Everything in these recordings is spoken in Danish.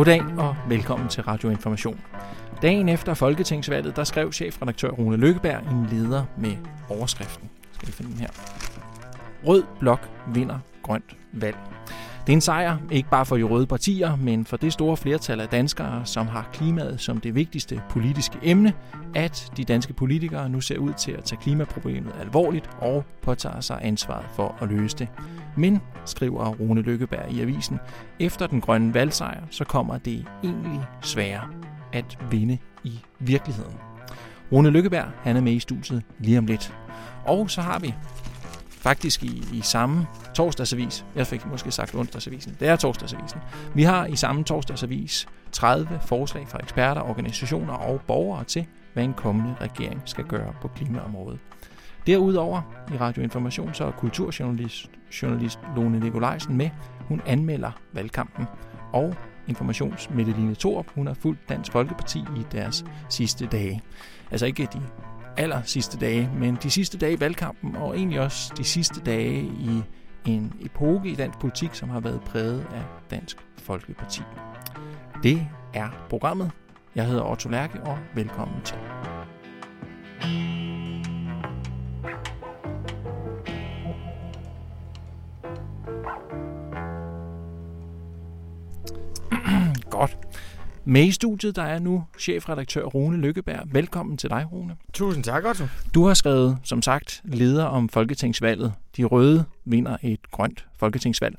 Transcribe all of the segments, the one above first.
Goddag og velkommen til Radio Information. Dagen efter Folketingsvalget, der skrev chefredaktør Rune Lykkeberg en leder med overskriften. Skal vi finde den her? Rød blok vinder grønt valg. Det er en sejr, ikke bare for de røde partier, men for det store flertal af danskere, som har klimaet som det vigtigste politiske emne, at de danske politikere nu ser ud til at tage klimaproblemet alvorligt og påtager sig ansvaret for at løse det. Men, skriver Rune Lykkeberg i avisen, efter den grønne valgsejr, så kommer det egentlig sværere at vinde i virkeligheden. Rune Lykkeberg, han er med i studiet lige om lidt. Og så har vi faktisk i, i samme torsdagsavis, jeg fik måske sagt onsdagsavisen, det er torsdagsavisen, vi har i samme torsdagsavis 30 forslag fra eksperter, organisationer og borgere til, hvad en kommende regering skal gøre på klimaområdet. Derudover i Radio Information så er kulturjournalist journalist Lone Nikolajsen med. Hun anmelder valgkampen. Og informations Line Thorup, hun har fulgt Dansk Folkeparti i deres sidste dage. Altså ikke de aller sidste dage, men de sidste dage i valgkampen, og egentlig også de sidste dage i en epoke i dansk politik, som har været præget af Dansk Folkeparti. Det er programmet. Jeg hedder Otto Lærke, og velkommen til. Godt. Med i studiet, der er nu chefredaktør Rune Lykkeberg. Velkommen til dig, Rune. Tusind tak, Otto. Du har skrevet, som sagt, leder om Folketingsvalget. De røde vinder et grønt folketingsvalg.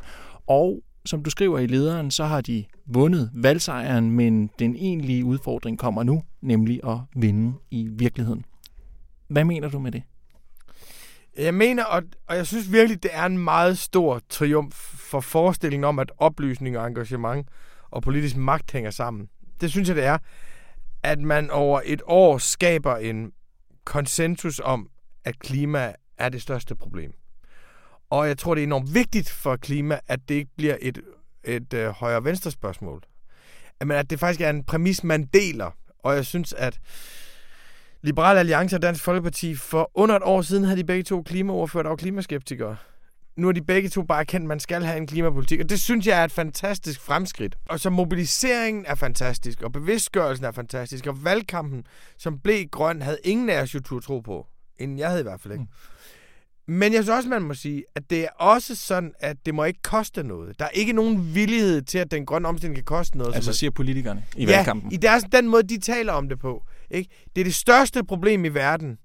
Og som du skriver i lederen, så har de vundet valgsejren, men den egentlige udfordring kommer nu, nemlig at vinde i virkeligheden. Hvad mener du med det? Jeg mener, og, og jeg synes virkelig, det er en meget stor triumf for forestillingen om, at oplysning og engagement og politisk magt hænger sammen. Det synes jeg, det er, at man over et år skaber en konsensus om, at klima er det største problem. Og jeg tror, det er enormt vigtigt for klima, at det ikke bliver et, et øh, højre-venstre spørgsmål. Men at det faktisk er en præmis, man deler. Og jeg synes, at Liberal Alliance og Dansk Folkeparti for under et år siden havde de begge to klimaordfører, der var klimaskeptikere nu er de begge to bare kendt, at man skal have en klimapolitik. Og det synes jeg er et fantastisk fremskridt. Og så mobiliseringen er fantastisk, og bevidstgørelsen er fantastisk, og valgkampen, som blev grøn, havde ingen af os jo tur tro på. Inden jeg havde i hvert fald ikke. Mm. Men jeg synes også, man må sige, at det er også sådan, at det må ikke koste noget. Der er ikke nogen villighed til, at den grønne omstilling kan koste noget. Altså siger politikerne i ja, valgkampen? i deres, den måde, de taler om det på. Ikke? Det er det største problem i verden,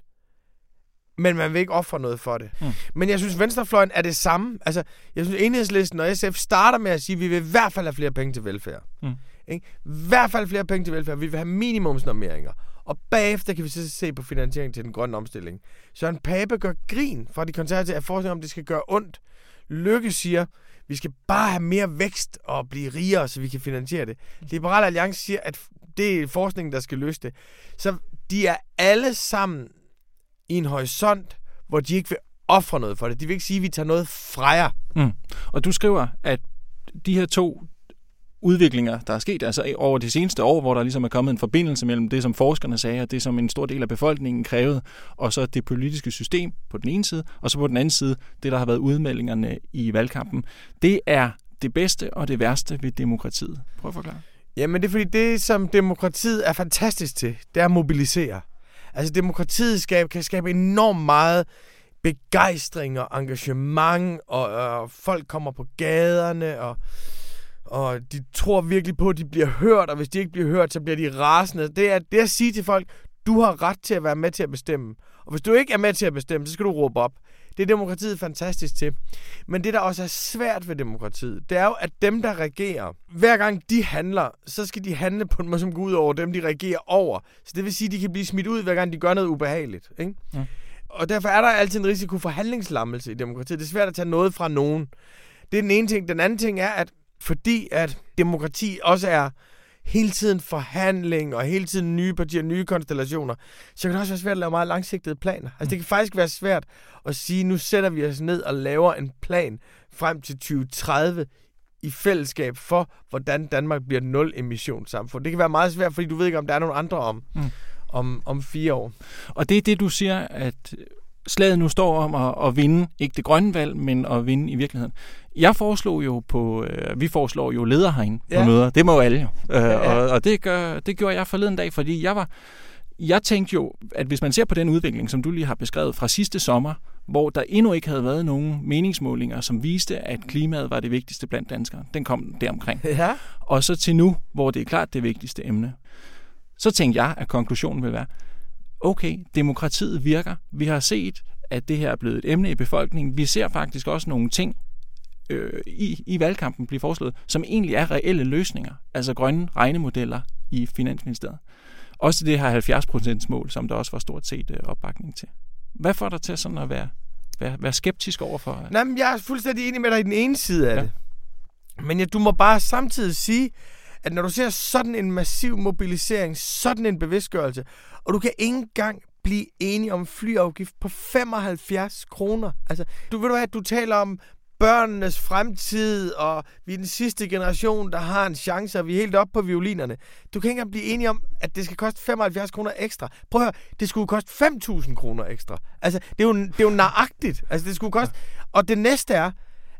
men man vil ikke ofre noget for det. Mm. Men jeg synes, venstrefløjen er det samme. Altså, jeg synes, enhedslisten og SF starter med at sige, at vi vil i hvert fald have flere penge til velfærd. Mm. Ikke? I hvert fald flere penge til velfærd. Vi vil have minimumsnormeringer. Og bagefter kan vi så se på finansiering til den grønne omstilling. Søren Pape gør grin fra de konservative af forskning om, det skal gøre ondt. Lykke siger, vi skal bare have mere vækst og blive rigere, så vi kan finansiere det. Liberal Alliance siger, at det er forskningen, der skal løse det. Så de er alle sammen i en horisont, hvor de ikke vil ofre noget for det. De vil ikke sige, at vi tager noget fra jer. Mm. Og du skriver, at de her to udviklinger, der er sket altså over de seneste år, hvor der ligesom er kommet en forbindelse mellem det, som forskerne sagde, og det, som en stor del af befolkningen krævede, og så det politiske system på den ene side, og så på den anden side, det, der har været udmeldingerne i valgkampen. Det er det bedste og det værste ved demokratiet. Prøv at forklare. Jamen, det er fordi, det, som demokratiet er fantastisk til, det er at mobilisere. Altså demokratiet skab, kan skabe enormt meget begejstring og engagement, og, og folk kommer på gaderne, og, og de tror virkelig på, at de bliver hørt, og hvis de ikke bliver hørt, så bliver de rasende. Det er det at sige til folk, du har ret til at være med til at bestemme. Og hvis du ikke er med til at bestemme, så skal du råbe op. Det er demokratiet fantastisk til. Men det, der også er svært ved demokratiet, det er jo, at dem, der regerer, hver gang de handler, så skal de handle på en måde, som går ud over dem, de regerer over. Så det vil sige, at de kan blive smidt ud, hver gang de gør noget ubehageligt. Ikke? Ja. Og derfor er der altid en risiko for handlingslammelse i demokratiet. Det er svært at tage noget fra nogen. Det er den ene ting. Den anden ting er, at fordi at demokrati også er hele tiden forhandling og hele tiden nye partier, nye konstellationer, så kan det også være svært at lave meget langsigtede planer. Altså det kan faktisk være svært at sige, nu sætter vi os ned og laver en plan frem til 2030 i fællesskab for, hvordan Danmark bliver nul emissionssamfund. Det kan være meget svært, fordi du ved ikke, om der er nogen andre om, mm. om, om fire år. Og det er det, du siger, at slaget nu står om at, at vinde, ikke det grønne valg, men at vinde i virkeligheden. Jeg foreslog jo på, øh, vi foreslår jo ledere herinde ja. på møder. Det må jo alle jo. Øh, ja, ja. Og, og det, gør, det gjorde jeg forleden dag, fordi jeg var, jeg tænkte jo, at hvis man ser på den udvikling, som du lige har beskrevet fra sidste sommer, hvor der endnu ikke havde været nogen meningsmålinger, som viste, at klimaet var det vigtigste blandt danskere. Den kom deromkring. Ja. Og så til nu, hvor det er klart det vigtigste emne. Så tænkte jeg, at konklusionen vil være, okay, demokratiet virker. Vi har set, at det her er blevet et emne i befolkningen. Vi ser faktisk også nogle ting øh, i, i valgkampen blive foreslået, som egentlig er reelle løsninger, altså grønne regnemodeller i Finansministeriet. Også det her 70 mål, som der også var stort set øh, opbakning til. Hvad får dig til sådan at være, være, være skeptisk overfor? Nej, men jeg er fuldstændig enig med dig i den ene side af ja. det. Men ja, du må bare samtidig sige, at når du ser sådan en massiv mobilisering, sådan en bevidstgørelse, og du kan ikke engang blive enige om flyafgift på 75 kroner. Altså, du ved du hvad, du taler om børnenes fremtid, og vi er den sidste generation, der har en chance, og vi er helt oppe på violinerne. Du kan ikke engang blive enige om, at det skal koste 75 kroner ekstra. Prøv at høre, det skulle koste 5.000 kroner ekstra. Altså, det er jo, det er jo nøjagtigt. Altså, det skulle koste... Og det næste er,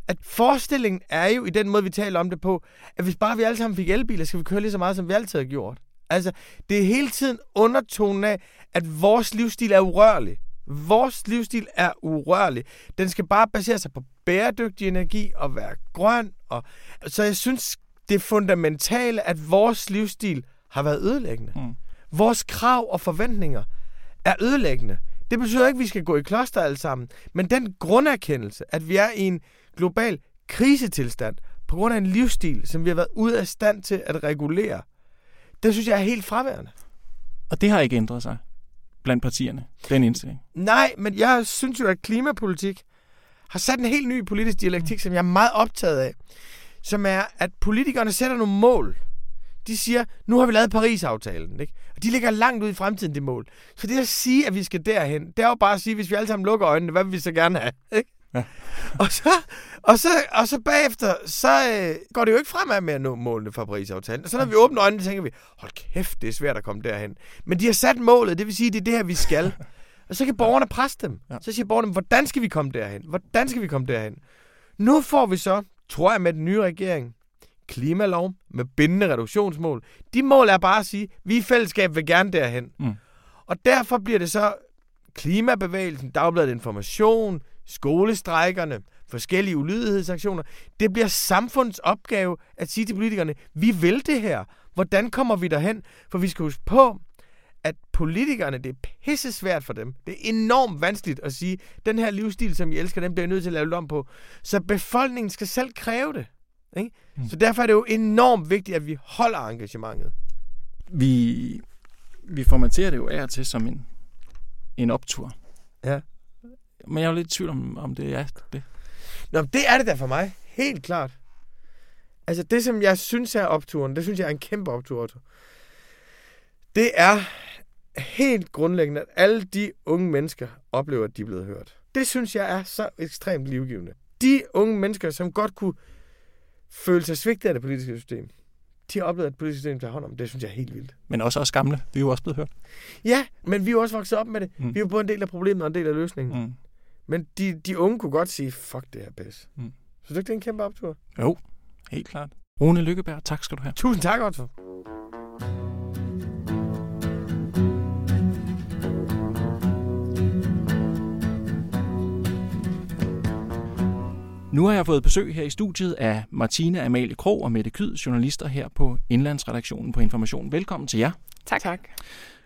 at forestillingen er jo i den måde, vi taler om det på, at hvis bare vi alle sammen fik elbiler, skal vi køre lige så meget, som vi altid har gjort. Altså, det er hele tiden undertonen af, at vores livsstil er urørlig. Vores livsstil er urørlig. Den skal bare basere sig på bæredygtig energi og være grøn. Og... Så jeg synes, det fundamentale, at vores livsstil har været ødelæggende. Mm. Vores krav og forventninger er ødelæggende. Det betyder ikke, at vi skal gå i kloster alle sammen. Men den grunderkendelse, at vi er i en global krisetilstand på grund af en livsstil, som vi har været ude af stand til at regulere, det synes jeg er helt fraværende. Og det har ikke ændret sig blandt partierne, den indstilling? Nej, men jeg synes jo, at klimapolitik har sat en helt ny politisk dialektik, som jeg er meget optaget af, som er, at politikerne sætter nogle mål. De siger, nu har vi lavet Paris-aftalen, ikke? og de ligger langt ud i fremtiden, det mål. Så det at sige, at vi skal derhen, det er jo bare at sige, hvis vi alle sammen lukker øjnene, hvad vil vi så gerne have? Ikke? Ja. Og, så, og, så, og så bagefter, så øh, går det jo ikke fremad med at nå målene fra Paris-aftalen. Og så når vi åbner øjnene, tænker vi, hold kæft, det er svært at komme derhen. Men de har sat målet, det vil sige, det er det her, vi skal. Og så kan borgerne presse dem. Ja. Så siger borgerne, hvordan skal vi komme derhen? Hvordan skal vi komme derhen? Nu får vi så, tror jeg med den nye regering, klimalov med bindende reduktionsmål. De mål er bare at sige, vi i fællesskab vil gerne derhen. Mm. Og derfor bliver det så klimabevægelsen, dagbladet information, skolestrækkerne, forskellige ulydighedsaktioner. Det bliver samfundets opgave at sige til politikerne, vi vil det her. Hvordan kommer vi derhen? For vi skal huske på, at politikerne, det er pisse svært for dem. Det er enormt vanskeligt at sige, den her livsstil, som I elsker, den bliver nødt til at lave om på. Så befolkningen skal selv kræve det. Ikke? Mm. Så derfor er det jo enormt vigtigt, at vi holder engagementet. Vi, vi formaterer det jo af til som en, en optur. Ja. Men jeg er jo lidt i tvivl om, om det er det. Nå, det er det da for mig. Helt klart. Altså, det som jeg synes er opturen, det synes jeg er en kæmpe optur, Otto. Det er helt grundlæggende, at alle de unge mennesker oplever, at de er blevet hørt. Det synes jeg er så ekstremt livgivende. De unge mennesker, som godt kunne føle sig svigtet af det politiske system, de har oplevet, at politiske system tager hånd om. Det synes jeg er helt vildt. Men også os gamle. Vi er jo også blevet hørt. Ja, men vi er jo også vokset op med det. Mm. Vi er jo både en del af problemet og en del af løsningen. Mm. Men de, de unge kunne godt sige, fuck det her pis. Mm. Du ikke, det er en kæmpe optur? Jo, helt klart. Rune Lykkeberg, tak skal du have. Tusind tak, Otto. Nu har jeg fået besøg her i studiet af Martine Amalie Krog og Mette Kyd, journalister her på Indlandsredaktionen på Information. Velkommen til jer. Tak. tak.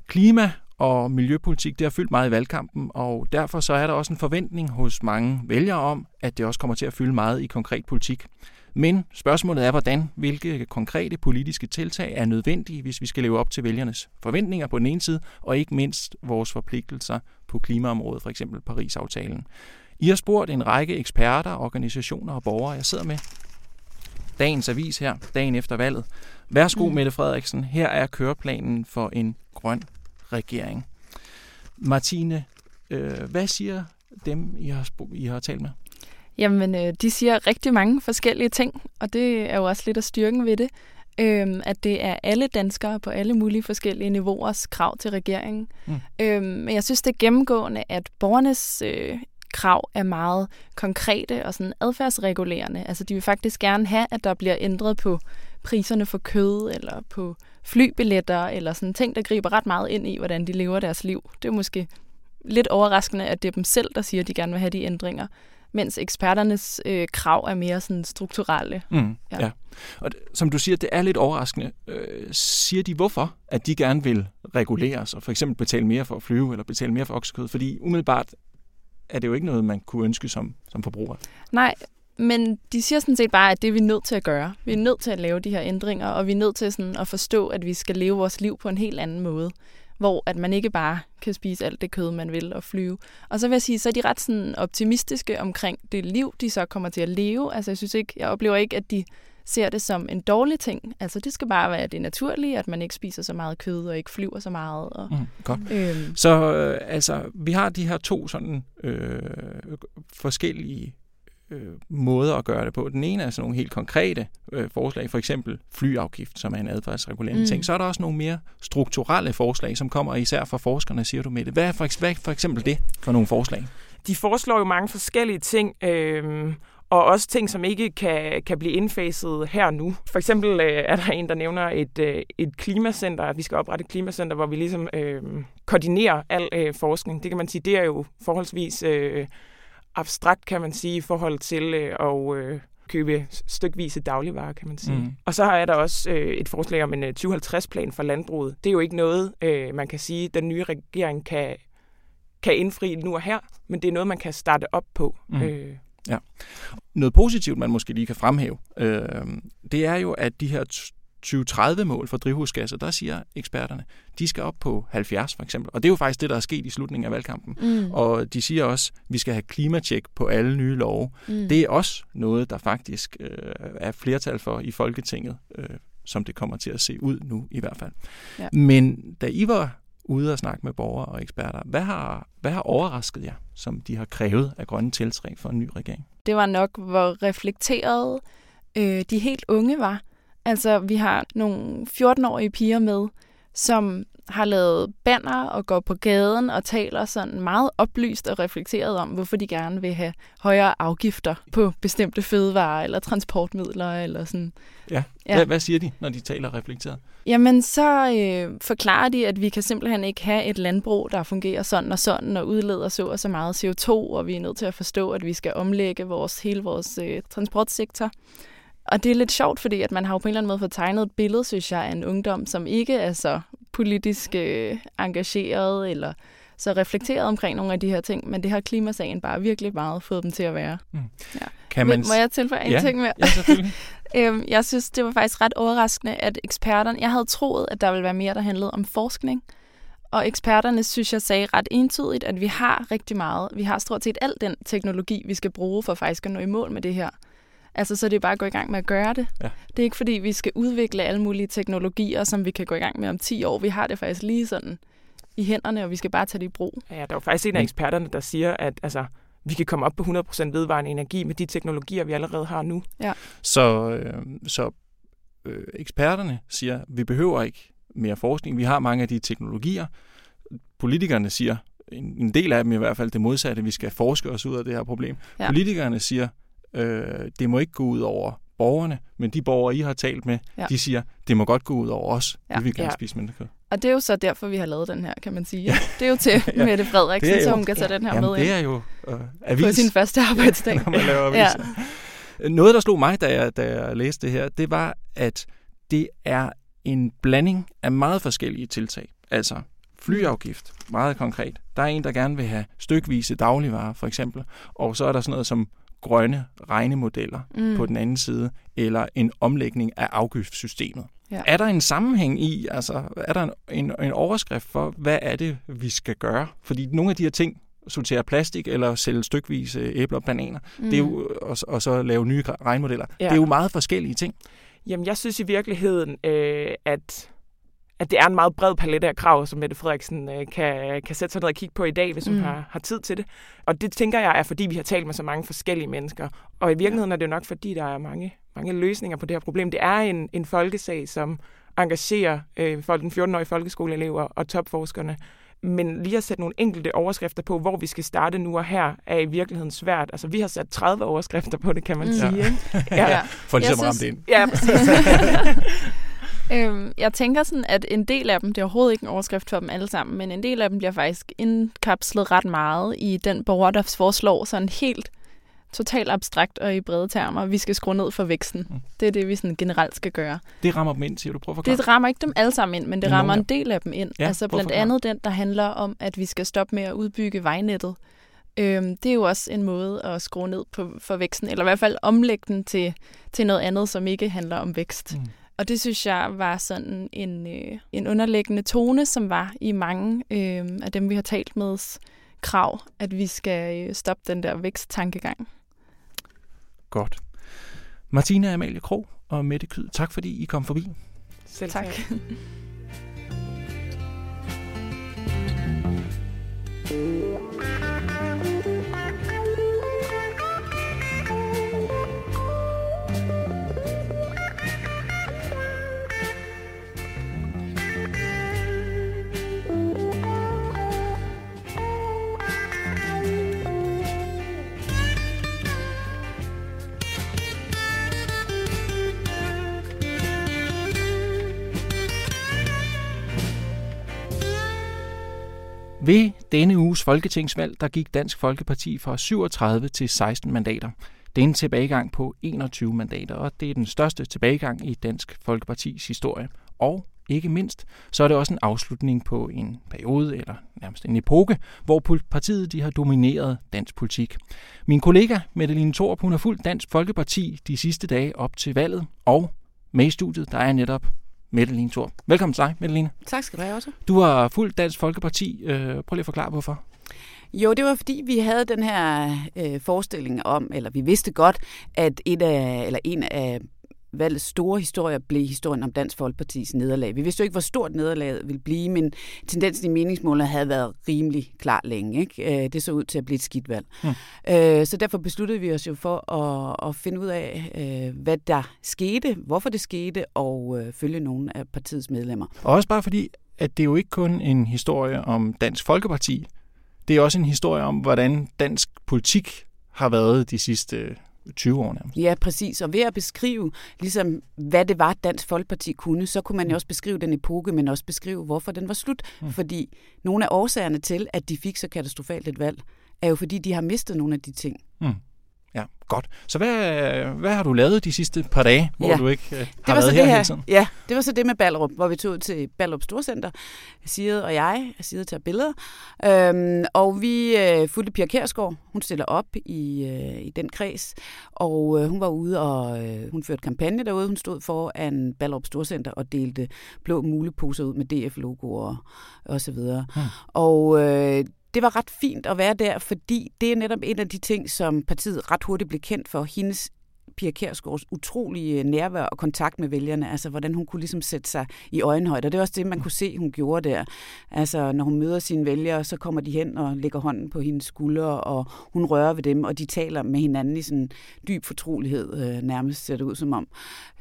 Klima og miljøpolitik, det har fyldt meget i valgkampen, og derfor så er der også en forventning hos mange vælgere om, at det også kommer til at fylde meget i konkret politik. Men spørgsmålet er, hvordan, hvilke konkrete politiske tiltag er nødvendige, hvis vi skal leve op til vælgernes forventninger på den ene side, og ikke mindst vores forpligtelser på klimaområdet, for eksempel Paris-aftalen. I har spurgt en række eksperter, organisationer og borgere, jeg sidder med. Dagens avis her, dagen efter valget. Værsgo, mm. Mette Frederiksen. Her er køreplanen for en grøn regering. Martine, øh, hvad siger dem, I har, I har talt med? Jamen, øh, de siger rigtig mange forskellige ting, og det er jo også lidt af styrken ved det. Øhm, at det er alle danskere på alle mulige forskellige niveauers krav til regeringen. Mm. Øhm, men jeg synes, det er gennemgående, at borgernes øh, krav er meget konkrete og sådan adfærdsregulerende. Altså de vil faktisk gerne have, at der bliver ændret på priserne for kød eller på flybilletter eller sådan ting, der griber ret meget ind i, hvordan de lever deres liv. Det er måske lidt overraskende, at det er dem selv, der siger, at de gerne vil have de ændringer mens eksperternes øh, krav er mere sådan strukturelle. Mm, ja. ja. Og det, som du siger, det er lidt overraskende. Øh, siger de hvorfor, at de gerne vil reguleres og for eksempel betale mere for at flyve eller betale mere for oksekød? Fordi umiddelbart er det jo ikke noget, man kunne ønske som, som forbruger. Nej, men de siger sådan set bare, at det er vi nødt til at gøre. Vi er nødt til at lave de her ændringer, og vi er nødt til sådan at forstå, at vi skal leve vores liv på en helt anden måde hvor at man ikke bare kan spise alt det kød, man vil og flyve. Og så vil jeg sige, så er de ret sådan optimistiske omkring det liv, de så kommer til at leve. Altså jeg synes ikke, jeg oplever ikke, at de ser det som en dårlig ting. Altså det skal bare være det naturlige, at man ikke spiser så meget kød og ikke flyver så meget. Og, mm, godt. Øhm. Så øh, altså, vi har de her to sådan øh, forskellige øh, måder at gøre det på. Den ene er sådan nogle helt konkrete øh, forslag, for eksempel flyafgift, som er en adfærdsregulerende mm. ting. Så er der også nogle mere strukturelle forslag, som kommer især fra forskerne, siger du med det. Hvad er for, hvad er for eksempel det for nogle forslag? De foreslår jo mange forskellige ting, øh, og også ting, som ikke kan, kan blive indfaset her nu. For eksempel øh, er der en, der nævner et, øh, et klimacenter, at vi skal oprette et klimacenter, hvor vi ligesom øh, koordinerer al øh, forskning. Det kan man sige, det er jo forholdsvis... Øh, abstrakt, kan man sige, i forhold til øh, at øh, købe stykvise dagligvarer, kan man sige. Mm. Og så er der også øh, et forslag om en øh, 2050-plan for landbruget. Det er jo ikke noget, øh, man kan sige, den nye regering kan, kan indfri nu og her, men det er noget, man kan starte op på. Mm. Øh. Ja. Noget positivt, man måske lige kan fremhæve, øh, det er jo, at de her 2030-mål for drivhusgasser, der siger eksperterne, de skal op på 70 for eksempel. Og det er jo faktisk det, der er sket i slutningen af valgkampen. Mm. Og de siger også, at vi skal have klimatjek på alle nye love. Mm. Det er også noget, der faktisk øh, er flertal for i Folketinget, øh, som det kommer til at se ud nu i hvert fald. Ja. Men da I var ude og snakke med borgere og eksperter, hvad har, hvad har overrasket jer, som de har krævet af grønne tiltræk for en ny regering? Det var nok, hvor reflekteret øh, de helt unge var. Altså, vi har nogle 14-årige piger med, som har lavet banner og går på gaden og taler sådan meget oplyst og reflekteret om, hvorfor de gerne vil have højere afgifter på bestemte fødevarer eller transportmidler eller sådan. Ja, ja. Hvad, hvad siger de, når de taler reflekteret? Jamen, så øh, forklarer de, at vi kan simpelthen ikke have et landbrug, der fungerer sådan og sådan og udleder så og så meget CO2, og vi er nødt til at forstå, at vi skal omlægge vores hele vores øh, transportsektor. Og det er lidt sjovt, fordi at man har jo på en eller anden måde fået tegnet et billede, synes jeg, af en ungdom, som ikke er så politisk øh, engageret eller så reflekteret omkring nogle af de her ting, men det har klimasagen bare virkelig meget fået dem til at være. Mm. Ja. Kan man... Må jeg tilføje en ja. ting mere? Ja, selvfølgelig. øhm, jeg synes, det var faktisk ret overraskende, at eksperterne... Jeg havde troet, at der ville være mere, der handlede om forskning. Og eksperterne, synes jeg, sagde ret entydigt, at vi har rigtig meget. Vi har stort set al den teknologi, vi skal bruge for faktisk at nå i mål med det her. Altså, så det er bare at gå i gang med at gøre det. Ja. Det er ikke fordi, vi skal udvikle alle mulige teknologier, som vi kan gå i gang med om 10 år. Vi har det faktisk lige sådan i hænderne, og vi skal bare tage det i brug. Ja, der er jo faktisk en af eksperterne, der siger, at altså, vi kan komme op på 100% vedvarende energi med de teknologier, vi allerede har nu. Ja. Så, øh, så øh, eksperterne siger, at vi behøver ikke mere forskning. Vi har mange af de teknologier. Politikerne siger, en, en del af dem i hvert fald det modsatte, vi skal forske os ud af det her problem. Ja. Politikerne siger, Øh, det må ikke gå ud over borgerne, men de borgere, I har talt med, ja. de siger, det må godt gå ud over os. Ja. Vi vil gerne ja. spise kød. Og det er jo så derfor, vi har lavet den her, kan man sige. Ja. Det er jo til ja. Mette Frederiksen, jo, så hun kan tage ja. den her Jamen, med det er jo øh, avis. På sin første arbejdsdag. når man laver aviser. Ja. Noget, der slog mig, da jeg, da jeg læste det her, det var, at det er en blanding af meget forskellige tiltag. Altså flyafgift, meget konkret. Der er en, der gerne vil have stykvise dagligvarer, for eksempel. Og så er der sådan noget som grønne regnemodeller mm. på den anden side, eller en omlægning af afgiftssystemet. Ja. Er der en sammenhæng i, altså er der en, en, en overskrift for, hvad er det, vi skal gøre? Fordi nogle af de her ting, sortere plastik eller sælge stykvise æbler og bananer, mm. det er jo, og, og så lave nye regnemodeller, ja. det er jo meget forskellige ting. Jamen, jeg synes i virkeligheden, øh, at at det er en meget bred palet af krav, som Mette Frederiksen øh, kan, kan sætte sig ned og kigge på i dag, hvis hun mm. har, har tid til det. Og det tænker jeg er, fordi vi har talt med så mange forskellige mennesker. Og i virkeligheden ja. er det jo nok, fordi der er mange, mange løsninger på det her problem. Det er en, en folkesag, som engagerer øh, for den 14-årige folkeskoleelever og topforskerne. Men lige at sætte nogle enkelte overskrifter på, hvor vi skal starte nu og her, er i virkeligheden svært. Altså, vi har sat 30 overskrifter på det, kan man mm. sige. Ikke? Ja. ja. For ligesom at ramme det ind. Ja, præcis. Øhm, jeg tænker sådan, at en del af dem, det er overhovedet ikke en overskrift for dem alle sammen, men en del af dem bliver faktisk indkapslet ret meget i den borger, der foreslår sådan helt totalt abstrakt og i brede termer. Vi skal skrue ned for væksten. Mm. Det er det, vi sådan generelt skal gøre. Det rammer dem ind, siger du. Prøv at forklare. Det rammer ikke dem alle sammen ind, men det rammer en del af dem ind. Ja, altså blandt andet den, der handler om, at vi skal stoppe med at udbygge vejnettet. Øhm, det er jo også en måde at skrue ned på, for væksten, eller i hvert fald omlægge den til, til noget andet, som ikke handler om vækst. Mm. Og det synes jeg var sådan en, øh, en underliggende tone, som var i mange øh, af dem, vi har talt med krav, at vi skal øh, stoppe den der væksttankegang. Godt. Martina Amalie Krog og Mette Kyd, tak fordi I kom forbi. Selv tak. tak. Ved denne uges folketingsvalg, der gik Dansk Folkeparti fra 37 til 16 mandater. Det er en tilbagegang på 21 mandater, og det er den største tilbagegang i Dansk Folkepartis historie. Og ikke mindst, så er det også en afslutning på en periode, eller nærmest en epoke, hvor partiet de har domineret dansk politik. Min kollega Mette Thorup, hun har fulgt Dansk Folkeparti de sidste dage op til valget, og med i studiet, der er netop Mette Thor. Velkommen til dig, Mette Tak skal du have også. Du har fulgt Dansk Folkeparti. Øh, prøv lige at forklare, hvorfor. Jo, det var fordi, vi havde den her øh, forestilling om, eller vi vidste godt, at et af, eller en af valgets store historie blev historien om Dansk Folkepartis nederlag. Vi vidste jo ikke, hvor stort nederlaget ville blive, men tendensen i meningsmålene havde været rimelig klar længe. Ikke? Øh, det så ud til at blive et skidt valg. Hmm. Så derfor besluttede vi os jo for at, at finde ud af, øh, hvad der skete, hvorfor det skete, og følge nogle af partiets medlemmer. Og også bare fordi, at det er jo ikke kun en historie om Dansk Folkeparti. Det er også en historie om, hvordan dansk politik har været de sidste 20 år nærmest. Ja, præcis. Og ved at beskrive, ligesom, hvad det var, Dansk Folkeparti kunne, så kunne man jo også beskrive den epoke, men også beskrive, hvorfor den var slut. Mm. Fordi nogle af årsagerne til, at de fik så katastrofalt et valg, er jo fordi, de har mistet nogle af de ting. Mm. Ja, godt. Så hvad, hvad har du lavet de sidste par dage, hvor ja. du ikke uh, har det var været så her, det her hele tiden? Ja, det var så det med Ballerup, hvor vi tog til Ballerup Storcenter, Side og jeg, Side tager billeder, øhm, og vi uh, fulgte Pia Kærsgaard, hun stiller op i, uh, i den kreds, og uh, hun var ude og uh, hun førte kampagne derude, hun stod foran Ballerup Storcenter og delte blå muleposer ud med DF-logoer og så videre. Hmm. Og uh, det var ret fint at være der, fordi det er netop en af de ting, som partiet ret hurtigt blev kendt for. Hendes Pia Kærsgaards utrolige øh, nærvær og kontakt med vælgerne, altså hvordan hun kunne ligesom sætte sig i øjenhøjde. Og det er også det, man kunne se, hun gjorde der. Altså når hun møder sine vælgere, så kommer de hen og lægger hånden på hendes skuldre, og hun rører ved dem, og de taler med hinanden i sådan dyb fortrolighed, øh, nærmest ser det ud som om,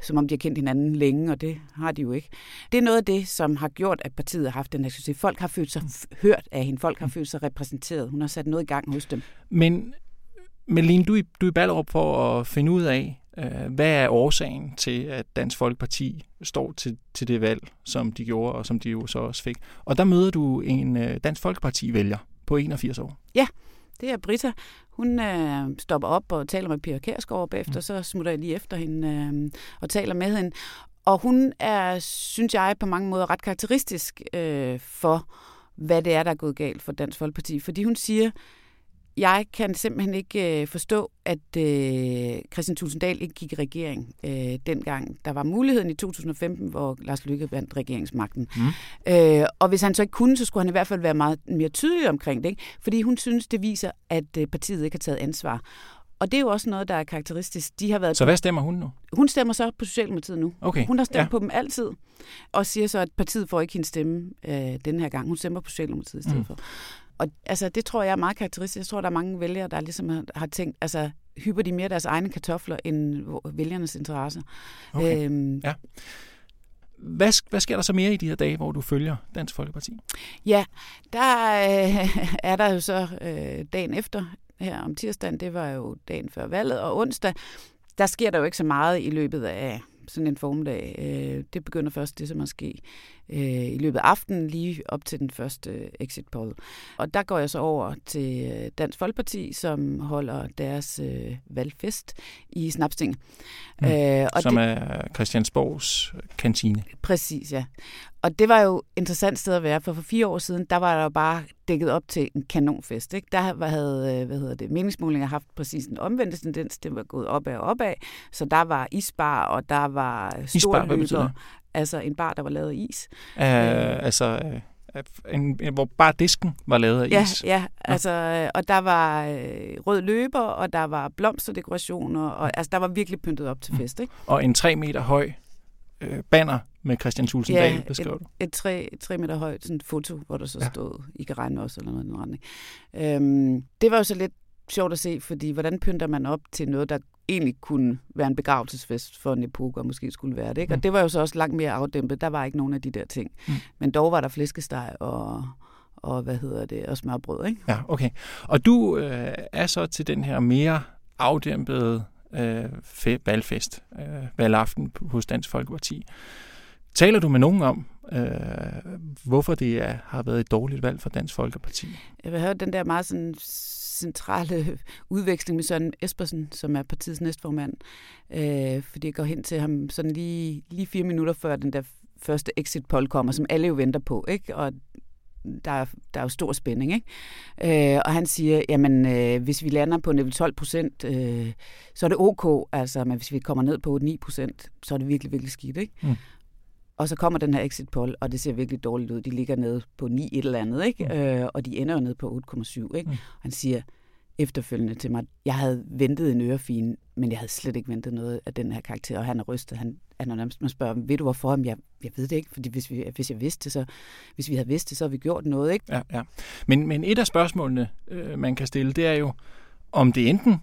som om de har kendt hinanden længe, og det har de jo ikke. Det er noget af det, som har gjort, at partiet har haft den her succes. Folk har følt sig hørt af hende, folk har følt sig repræsenteret. Hun har sat noget i gang hos dem. Men Melin, du, du er i Ballerup for at finde ud af, øh, hvad er årsagen til, at Dansk Folkeparti står til, til det valg, som de gjorde, og som de jo så også fik. Og der møder du en øh, Dansk Folkeparti-vælger på 81 år. Ja, det er Britta. Hun øh, stopper op og taler med Pia Kærsgaard bagefter, mm. så smutter jeg lige efter hende øh, og taler med hende. Og hun er, synes jeg, på mange måder ret karakteristisk øh, for, hvad det er, der er gået galt for Dansk Folkeparti. Fordi hun siger, jeg kan simpelthen ikke øh, forstå, at øh, Christian Tulsendal ikke gik i regering øh, dengang. Der var muligheden i 2015, hvor Lars Lykke vandt regeringsmagten. Mm. Øh, og hvis han så ikke kunne, så skulle han i hvert fald være meget mere tydelig omkring det. Ikke? Fordi hun synes, det viser, at øh, partiet ikke har taget ansvar. Og det er jo også noget, der er karakteristisk. De har været Så hvad stemmer hun nu? Hun stemmer så på Socialdemokratiet nu. Okay. Hun har stemt ja. på dem altid, og siger så, at partiet får ikke hendes stemme øh, denne her gang. Hun stemmer på Socialdemokratiet i stedet mm. for. Og altså, det tror jeg er meget karakteristisk. Jeg tror, der er mange vælgere, der ligesom har, har tænkt, altså, hyper de mere deres egne kartofler end vælgernes interesser. Okay. Øhm, Ja. Hvad, hvad sker der så mere i de her dage, hvor du følger Dansk Folkeparti? Ja, der øh, er der jo så øh, dagen efter her om tirsdagen, det var jo dagen før valget, og onsdag, der sker der jo ikke så meget i løbet af sådan en formiddag. Øh, det begynder først det, som at ske øh, i løbet af aftenen, lige op til den første exit poll. Og der går jeg så over til øh, Dansk Folkeparti, som holder deres øh, valgfest i Snapsting. Mm. Øh, og Som det, er Christiansborgs kantine. Præcis, ja. Og det var jo et interessant sted at være, for for fire år siden, der var der jo bare dækket op til en kanonfest. Ikke? Der var- havde øh, hvad hedder det, meningsmålinger haft præcis en omvendte tendens. Det var gået opad og opad. Så der var isbar, og der var Isbar, storløber. det? Altså en bar, der var lavet af is. Uh, altså, uh, en, hvor bare disken var lavet af Ja, is. ja altså, øh, og der var øh, rød løber, og der var blomsterdekorationer, og altså, der var virkelig pyntet op til Mm. fest. Ikke? Og en tre meter høj øh, banner med Christian Thulsen Ja, Dahl, beskrev du. et tre, tre meter højt sådan foto, hvor der så Ja. ja. stod, I kan regne også, eller noget i den retning. Øhm, det var jo så lidt sjovt at se, fordi hvordan pynter man op til noget, der egentlig kunne være en begravelsesfest for en epoke, og måske skulle være det. Ikke? Mm. Og det var jo så også langt mere afdæmpet. Der var ikke nogen af de der ting. Mm. Men dog var der flæskesteg og, og hvad hedder det, og smørbrød, ikke? Ja, okay. Og du øh, er så til den her mere afdæmpede øh, fe- valgfest, øh, valgaften hos Dansk Folkeparti. Taler du med nogen om, øh, hvorfor det er, har været et dårligt valg for Dansk Folkeparti? Jeg høre den der meget sådan centrale udveksling med Søren Espersen, som er partiets næstformand. Øh, fordi jeg går hen til ham sådan lige, lige fire minutter før den der første exit poll kommer, som alle jo venter på, ikke? Og der er, der er jo stor spænding, ikke? Øh, og han siger, jamen, øh, hvis vi lander på niveau 12 procent, øh, så er det ok, altså, men hvis vi kommer ned på 9 procent, så er det virkelig, virkelig skidt, ikke? Mm. Og så kommer den her exit poll, og det ser virkelig dårligt ud. De ligger nede på 9 et eller andet, ikke? Mm. Øh, og de ender jo nede på 8,7, ikke? Mm. Han siger efterfølgende til mig, jeg havde ventet en ørefin, men jeg havde slet ikke ventet noget af den her karakter, og han er rystet. Han, han er nærmest, man spørger, ved du hvorfor? Jamen, jeg, jeg ved det ikke, fordi hvis, vi, hvis jeg vidste det, så, hvis vi havde vidst det, så havde vi gjort noget, ikke? Ja, ja. Men, men et af spørgsmålene, øh, man kan stille, det er jo, om det enten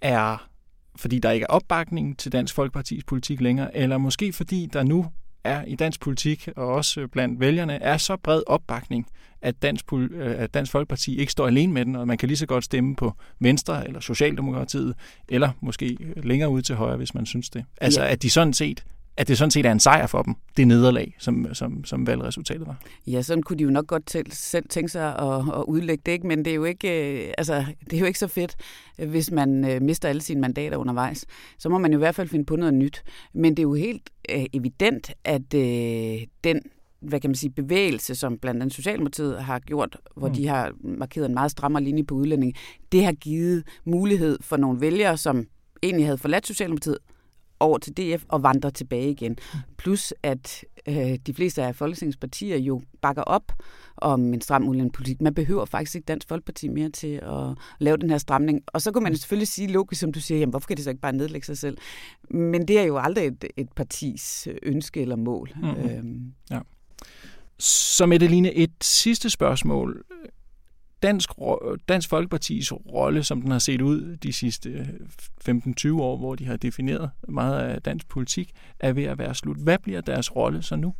er, fordi der ikke er opbakning til Dansk Folkepartis politik længere, eller måske fordi der nu er i dansk politik, og også blandt vælgerne, er så bred opbakning, at Dansk, øh, at dansk Folkeparti ikke står alene med den, og man kan lige så godt stemme på Venstre eller Socialdemokratiet, eller måske længere ud til højre, hvis man synes det. Altså, Ja. at de sådan set at det sådan set er en sejr for dem, det nederlag, som, som, som valgresultatet var. Ja, sådan kunne de jo nok godt til, selv tænke sig at, at udlægge det, ikke? men det er, jo ikke, øh, altså, det er jo ikke så fedt, øh, hvis man øh, mister alle sine mandater undervejs. Så må man jo i hvert fald finde på noget nyt. Men det er jo helt øh, evident, at øh, den hvad kan man sige, bevægelse, som blandt andet Socialdemokratiet har gjort, hvor mm. de har markeret en meget strammere linje på udlænding, det har givet mulighed for nogle vælgere, som egentlig havde forladt Socialdemokratiet, over til DF og vandre tilbage igen. Plus at øh, de fleste af Folketingets partier jo bakker op om en stram udlændingepolitik. Man behøver faktisk ikke Dansk Folkeparti mere til at lave den her stramning. Og så kan man selvfølgelig sige logisk, som du siger, jamen hvorfor kan de så ikke bare nedlægge sig selv? Men det er jo aldrig et, et partis ønske eller mål. Mhm. Øhm, Så Mette et sidste spørgsmål. Dansk, Dansk Folkepartis rolle, som den har set ud de sidste øh, 15-20 år, hvor de har defineret meget af dansk politik, er ved at være slut. Hvad bliver deres rolle så nu?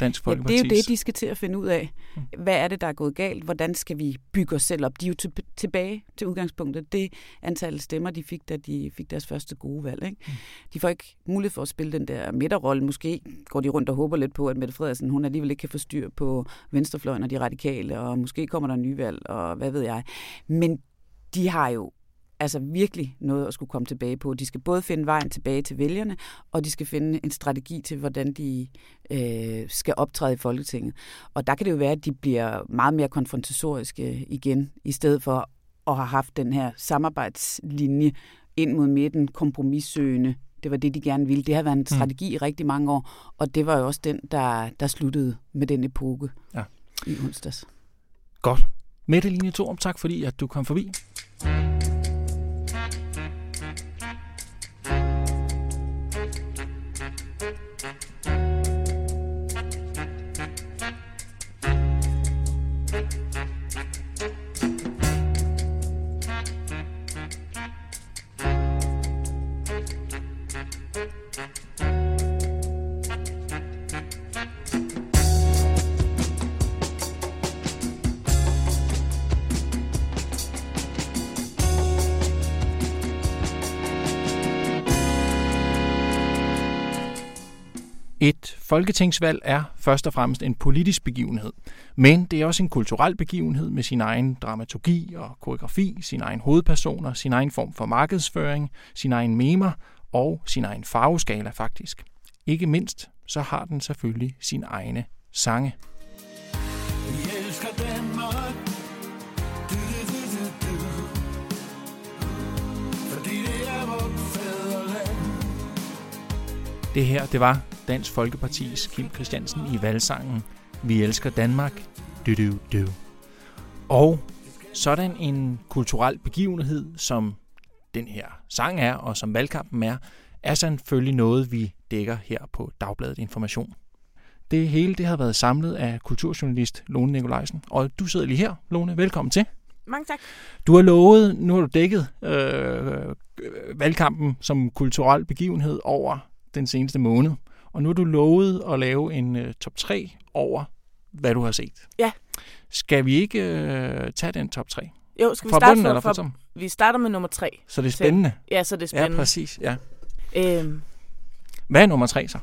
Dansk Ja, det er jo det, de skal til at finde ud af. Mm. Hvad er det, der er gået galt? Hvordan skal vi bygge os selv op? De er jo til, tilbage til udgangspunktet. Det antal stemmer, de fik, da de fik deres første gode valg. Ikke? Mm. De får ikke mulighed for at spille den der midterrolle. Måske går de rundt og håber lidt på, at Mette Frederiksen hun alligevel ikke kan få styr på venstrefløjen og de radikale, og måske kommer der en ny valg, og hvad ved jeg. Men de har jo altså virkelig noget at skulle komme tilbage på. De skal både finde vejen tilbage til vælgerne, og de skal finde en strategi til, hvordan de øh, skal optræde i Folketinget. Og der kan det jo være, at de bliver meget mere konfrontatoriske igen, i stedet for at have haft den her samarbejdslinje ind mod midten, kompromissøgende. Det var det, de gerne ville. Det har været en strategi i rigtig mange år, og det var jo også den, der, der sluttede med den epoke Ja. i onsdags. Godt. Mette Line Thorup, tak fordi at du kom forbi. Folketingsvalg er først og fremmest en politisk begivenhed, men det er også en kulturel begivenhed med sin egen dramaturgi og koreografi, sin egen hovedpersoner, sin egen form for markedsføring, sin egen memer og sin egen farveskala faktisk. Ikke mindst så har den selvfølgelig sin egne sange. Det her, det var Dansk Folkepartis Kim Christiansen i valgsangen Vi elsker Danmark. Du, du, du. Og sådan en kulturel begivenhed, som den her sang er, og som valgkampen er, er selvfølgelig noget, vi dækker her på Dagbladet Information. Det hele det har været samlet af kulturjournalist Lone Nikolajsen, og du sidder lige her, Lone. Velkommen til. Mange tak. Du har lovet, nu har du dækket øh, valgkampen som kulturel begivenhed over den seneste måned, og nu har du lovet at lave en øh, top 3 over, hvad du har set. Ja. Skal vi ikke øh, tage den top 3? Jo, skal vi Fra starte bunden eller fra? Vi starter med nummer tre. Så det er spændende. Ja, så det er Ja, spændende. præcis. Ja. øhm, Hvad er nummer 3 så?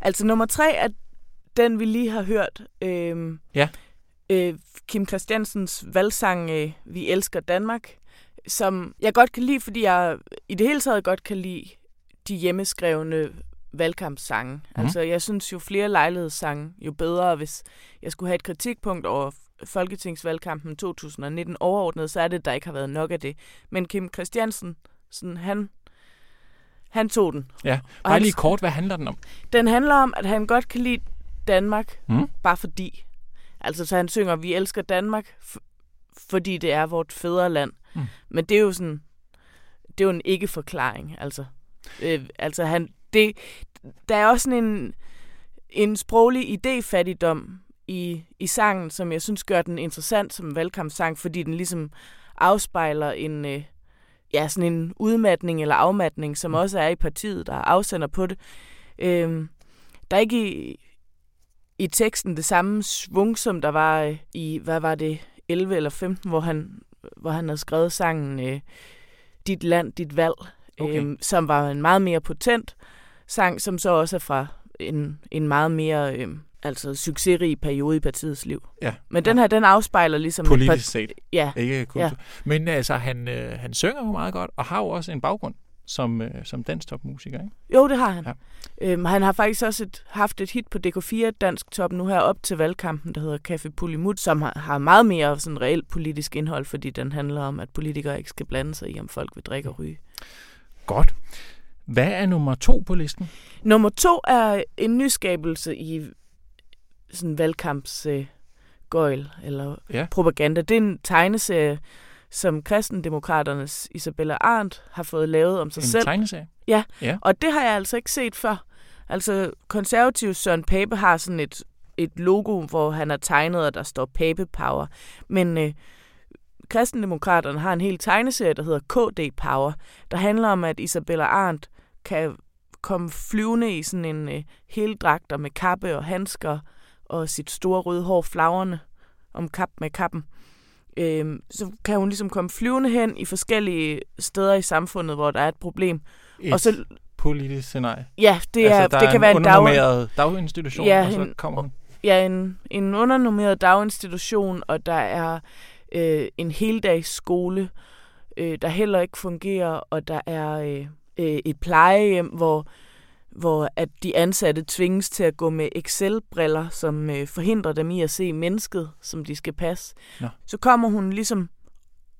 altså nummer tre er den, vi lige har hørt. Øhm, Ja. Øh, Kim Christiansens valgsang øh, Vi elsker Danmark, som jeg godt kan lide, fordi jeg i det hele taget godt kan lide de hjemmeskrevne valgkampssange. Mm. Altså, jeg synes jo flere lejlighedssange, jo bedre. Hvis jeg skulle have et kritikpunkt over Folketingsvalgkampen 2019 overordnet, så er det, der ikke har været nok af det. Men Kim Christiansen, sådan, han, han tog den. Ja, bare han- lige kort, hvad handler den om? Den handler om, at han godt kan lide Danmark, Mm. bare fordi. Altså, så han synger, vi elsker Danmark, fordi det er vort fædreland. Mm. Men det er jo sådan, det er jo en ikke-forklaring, altså. Øh, altså, han, det, der er også sådan en, en sproglig idéfattigdom i, i sangen, som jeg synes gør den interessant som valgkampsang, fordi den ligesom afspejler en, øh, ja, sådan en udmatning eller afmatning, som også er i partiet, der afsender på det. Øh, der er ikke i, i teksten det samme svung, som der var øh, i, hvad var det, 11 eller 15, hvor han, hvor han havde skrevet sangen øh, Dit land, dit valg, Okay. øh, som var en meget mere potent sang, som så også er fra en, en meget mere øh, altså succesrig periode i partiets liv. Ja. Men den her, den afspejler ligesom... Politisk par- set, Ja, ikke kultur. Ja. Men altså, han, øh, han synger jo meget godt, og har jo også en baggrund som, øh, som dansk topmusiker, ikke? jo, det har han. Ja. Øhm, han har faktisk også et, haft et hit på DK4 Dansk Top nu her op til valgkampen, der hedder Café Pulimut, som har, har meget mere sådan reelt politisk indhold, fordi den handler om, at politikere ikke skal blande sig i, om folk vil drikke og ryge. Godt. Hvad er nummer to på listen? Nummer to er en nyskabelse i sådan valgkamps øh, eller Ja. propaganda. Det er en tegneserie, som kristendemokraternes Isabella Arndt har fået lavet om sig En selv. tegneserie? Og det har jeg altså ikke set før. Altså, konservativ Søren Pape har sådan et, et logo, hvor han har tegnet, og der står Pape Power. Men øh, kristendemokraterne har en hel tegneserie, der hedder KD Power, der handler om, at Isabella Arndt kan komme flyvende i sådan en øh, heldragter med kappe og handsker og sit store røde hår flagrende om kap med kappen. Øhm, så kan hun ligesom komme flyvende hen i forskellige steder i samfundet, hvor der er et problem. Et Og så, politisk scenarie. ja, det, er, altså, det er kan være en dag, daginstitution, Ja, og så en- kommer hun. ja, en, en undernormeret daginstitution, og der er øh, en heldagsskole, øh, der heller ikke fungerer, og der er øh, øh, et plejehjem, hvor, hvor at de ansatte tvinges til at gå med Excel-briller, som øh, forhindrer dem i at se mennesket, som de skal passe. Nå. Så kommer hun ligesom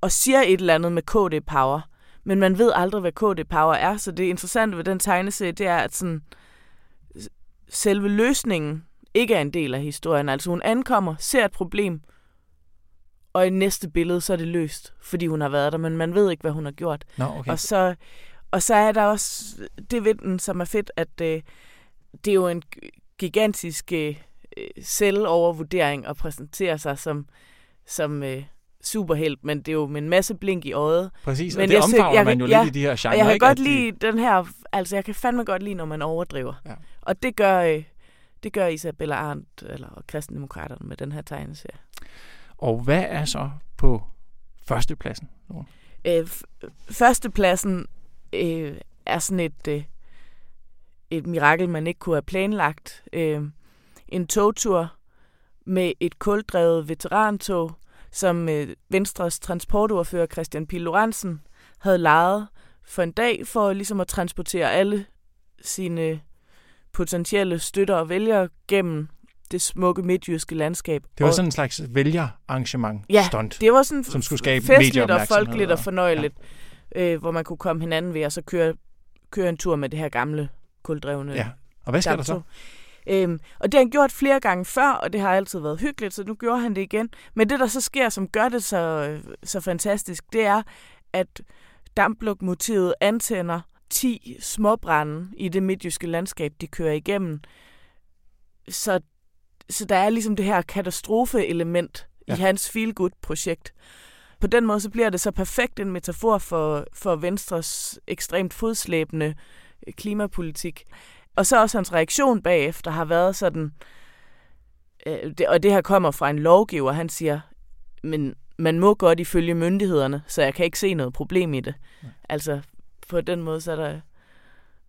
og siger et eller andet med KD Power, men man ved aldrig, hvad KD Power er, så det interessante ved den tegneserie, det er, at sådan, selve løsningen ikke er en del af historien. Altså hun ankommer, ser et problem, og i næste billede, så er det løst, fordi hun har været der, men man ved ikke, hvad hun har gjort. Nå, okay. Og så, og så er der også det ved den, som er fedt, at øh, det er jo en gigantisk øh, selvovervurdering at præsentere sig som, som øh, superhelt, men det er jo med en masse blink i øjet. Præcis, og men det jeg omfavner jeg man jo ja, lidt i de her genrer, Og jeg kan ikke? godt At de- lide den her, altså jeg kan fandme godt lide, når man overdriver. Ja. Og det gør, øh, det gør Isabella Arndt, eller Kristendemokraterne med den her tegneserie. Og hvad er så på førstepladsen? Øh, førstepladsen øh, er sådan et, øh, et mirakel, man ikke kunne have planlagt. Øh, en togtur med et kuldrevet veterantog, som øh, Venstres transportordfører Christian Pil Lorentzen havde lejet for en dag for ligesom at transportere alle sine potentielle støtter og vælgere gennem det smukke midtjyske landskab. Det var sådan en slags vælgerarrangement Ja, stunt. det var sådan som skulle skabe festligt og folkeligt og- og fornøjeligt, ja. Øh, hvor man kunne komme hinanden ved og så køre, køre en tur med det her gamle kuldrevne Ja. Og hvad sker der så? Øhm, og det har han gjort flere gange før, og det har altid været hyggeligt, så nu gjorde han det igen. Men det, der så sker, som gør det så, så fantastisk, det er, at damplokomotivet antænder 10 småbrænde i det midtjyske landskab, de kører igennem. Så, så der er ligesom det her katastrofeelement. Ja. i hans feel-good-projekt. På den måde så bliver det så perfekt en metafor for, for Venstres ekstremt fodslæbende øh, klimapolitik. Og så også hans reaktion bagefter har været sådan, øh, det, og det her kommer fra en lovgiver, han siger, men man må godt ifølge myndighederne, så jeg kan ikke se noget problem i det. Ja. Altså på den måde, så er, der,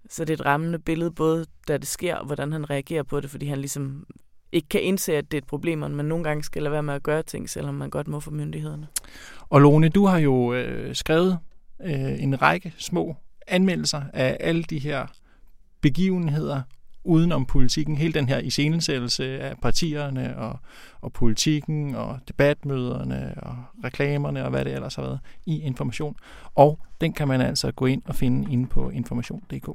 så er det et rammende billede, både da det sker, og hvordan han reagerer på det, fordi han ligesom ikke kan indse, at det er et problem, og man nogle gange skal lade være med at gøre ting, selvom man godt må for myndighederne. Og Lone, du har jo øh, skrevet øh, en række små anmeldelser af alle de her begivenheder udenom politikken. Hele den her iscenesættelse af partierne og, og politikken og debatmøderne og reklamerne og hvad det ellers har været i Information. Og den kan man altså gå ind og finde inde på information.dk.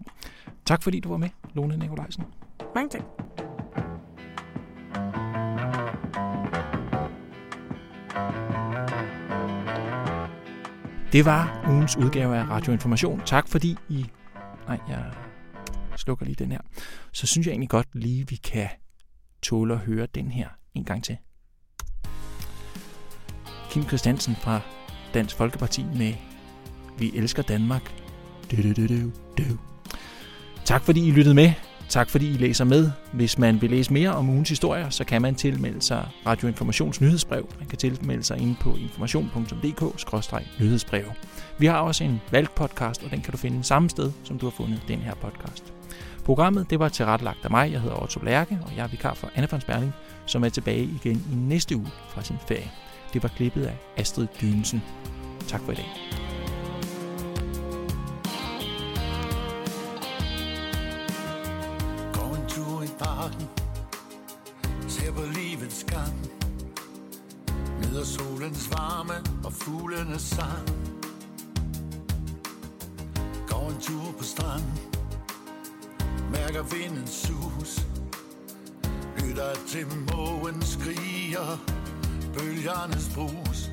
Tak fordi du var med, Lone Nikolajsen. Mange tak. Det var ugens udgave af Radioinformation. Tak fordi I... Nej, jeg slukker lige den her. Så synes jeg egentlig godt lige, vi kan tåle at høre den her en gang til. Kim Christiansen fra Dansk Folkeparti med Vi elsker Danmark. Du, du, du, du, du. Tak fordi I lyttede med. Tak fordi I læser med. Hvis man vil læse mere om ugens historier, så kan man tilmelde sig Radioinformations nyhedsbrev. Man kan tilmelde sig inde på information.dk-nyhedsbrev. Vi har også en valgpodcast, og den kan du finde samme sted, som du har fundet den her podcast. Programmet det var tilrettelagt af mig. Jeg hedder Otto Lærke, og jeg er vikar for Anne von Sperling, som er tilbage igen i næste uge fra sin ferie. Det var klippet af Astrid Dynesen. Tak for i dag. Sang. Gå en tur på strand. Mærker vinden sus. Lytter til mågen skriger. Bølgernes brus.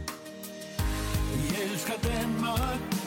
Vi elsker Danmark.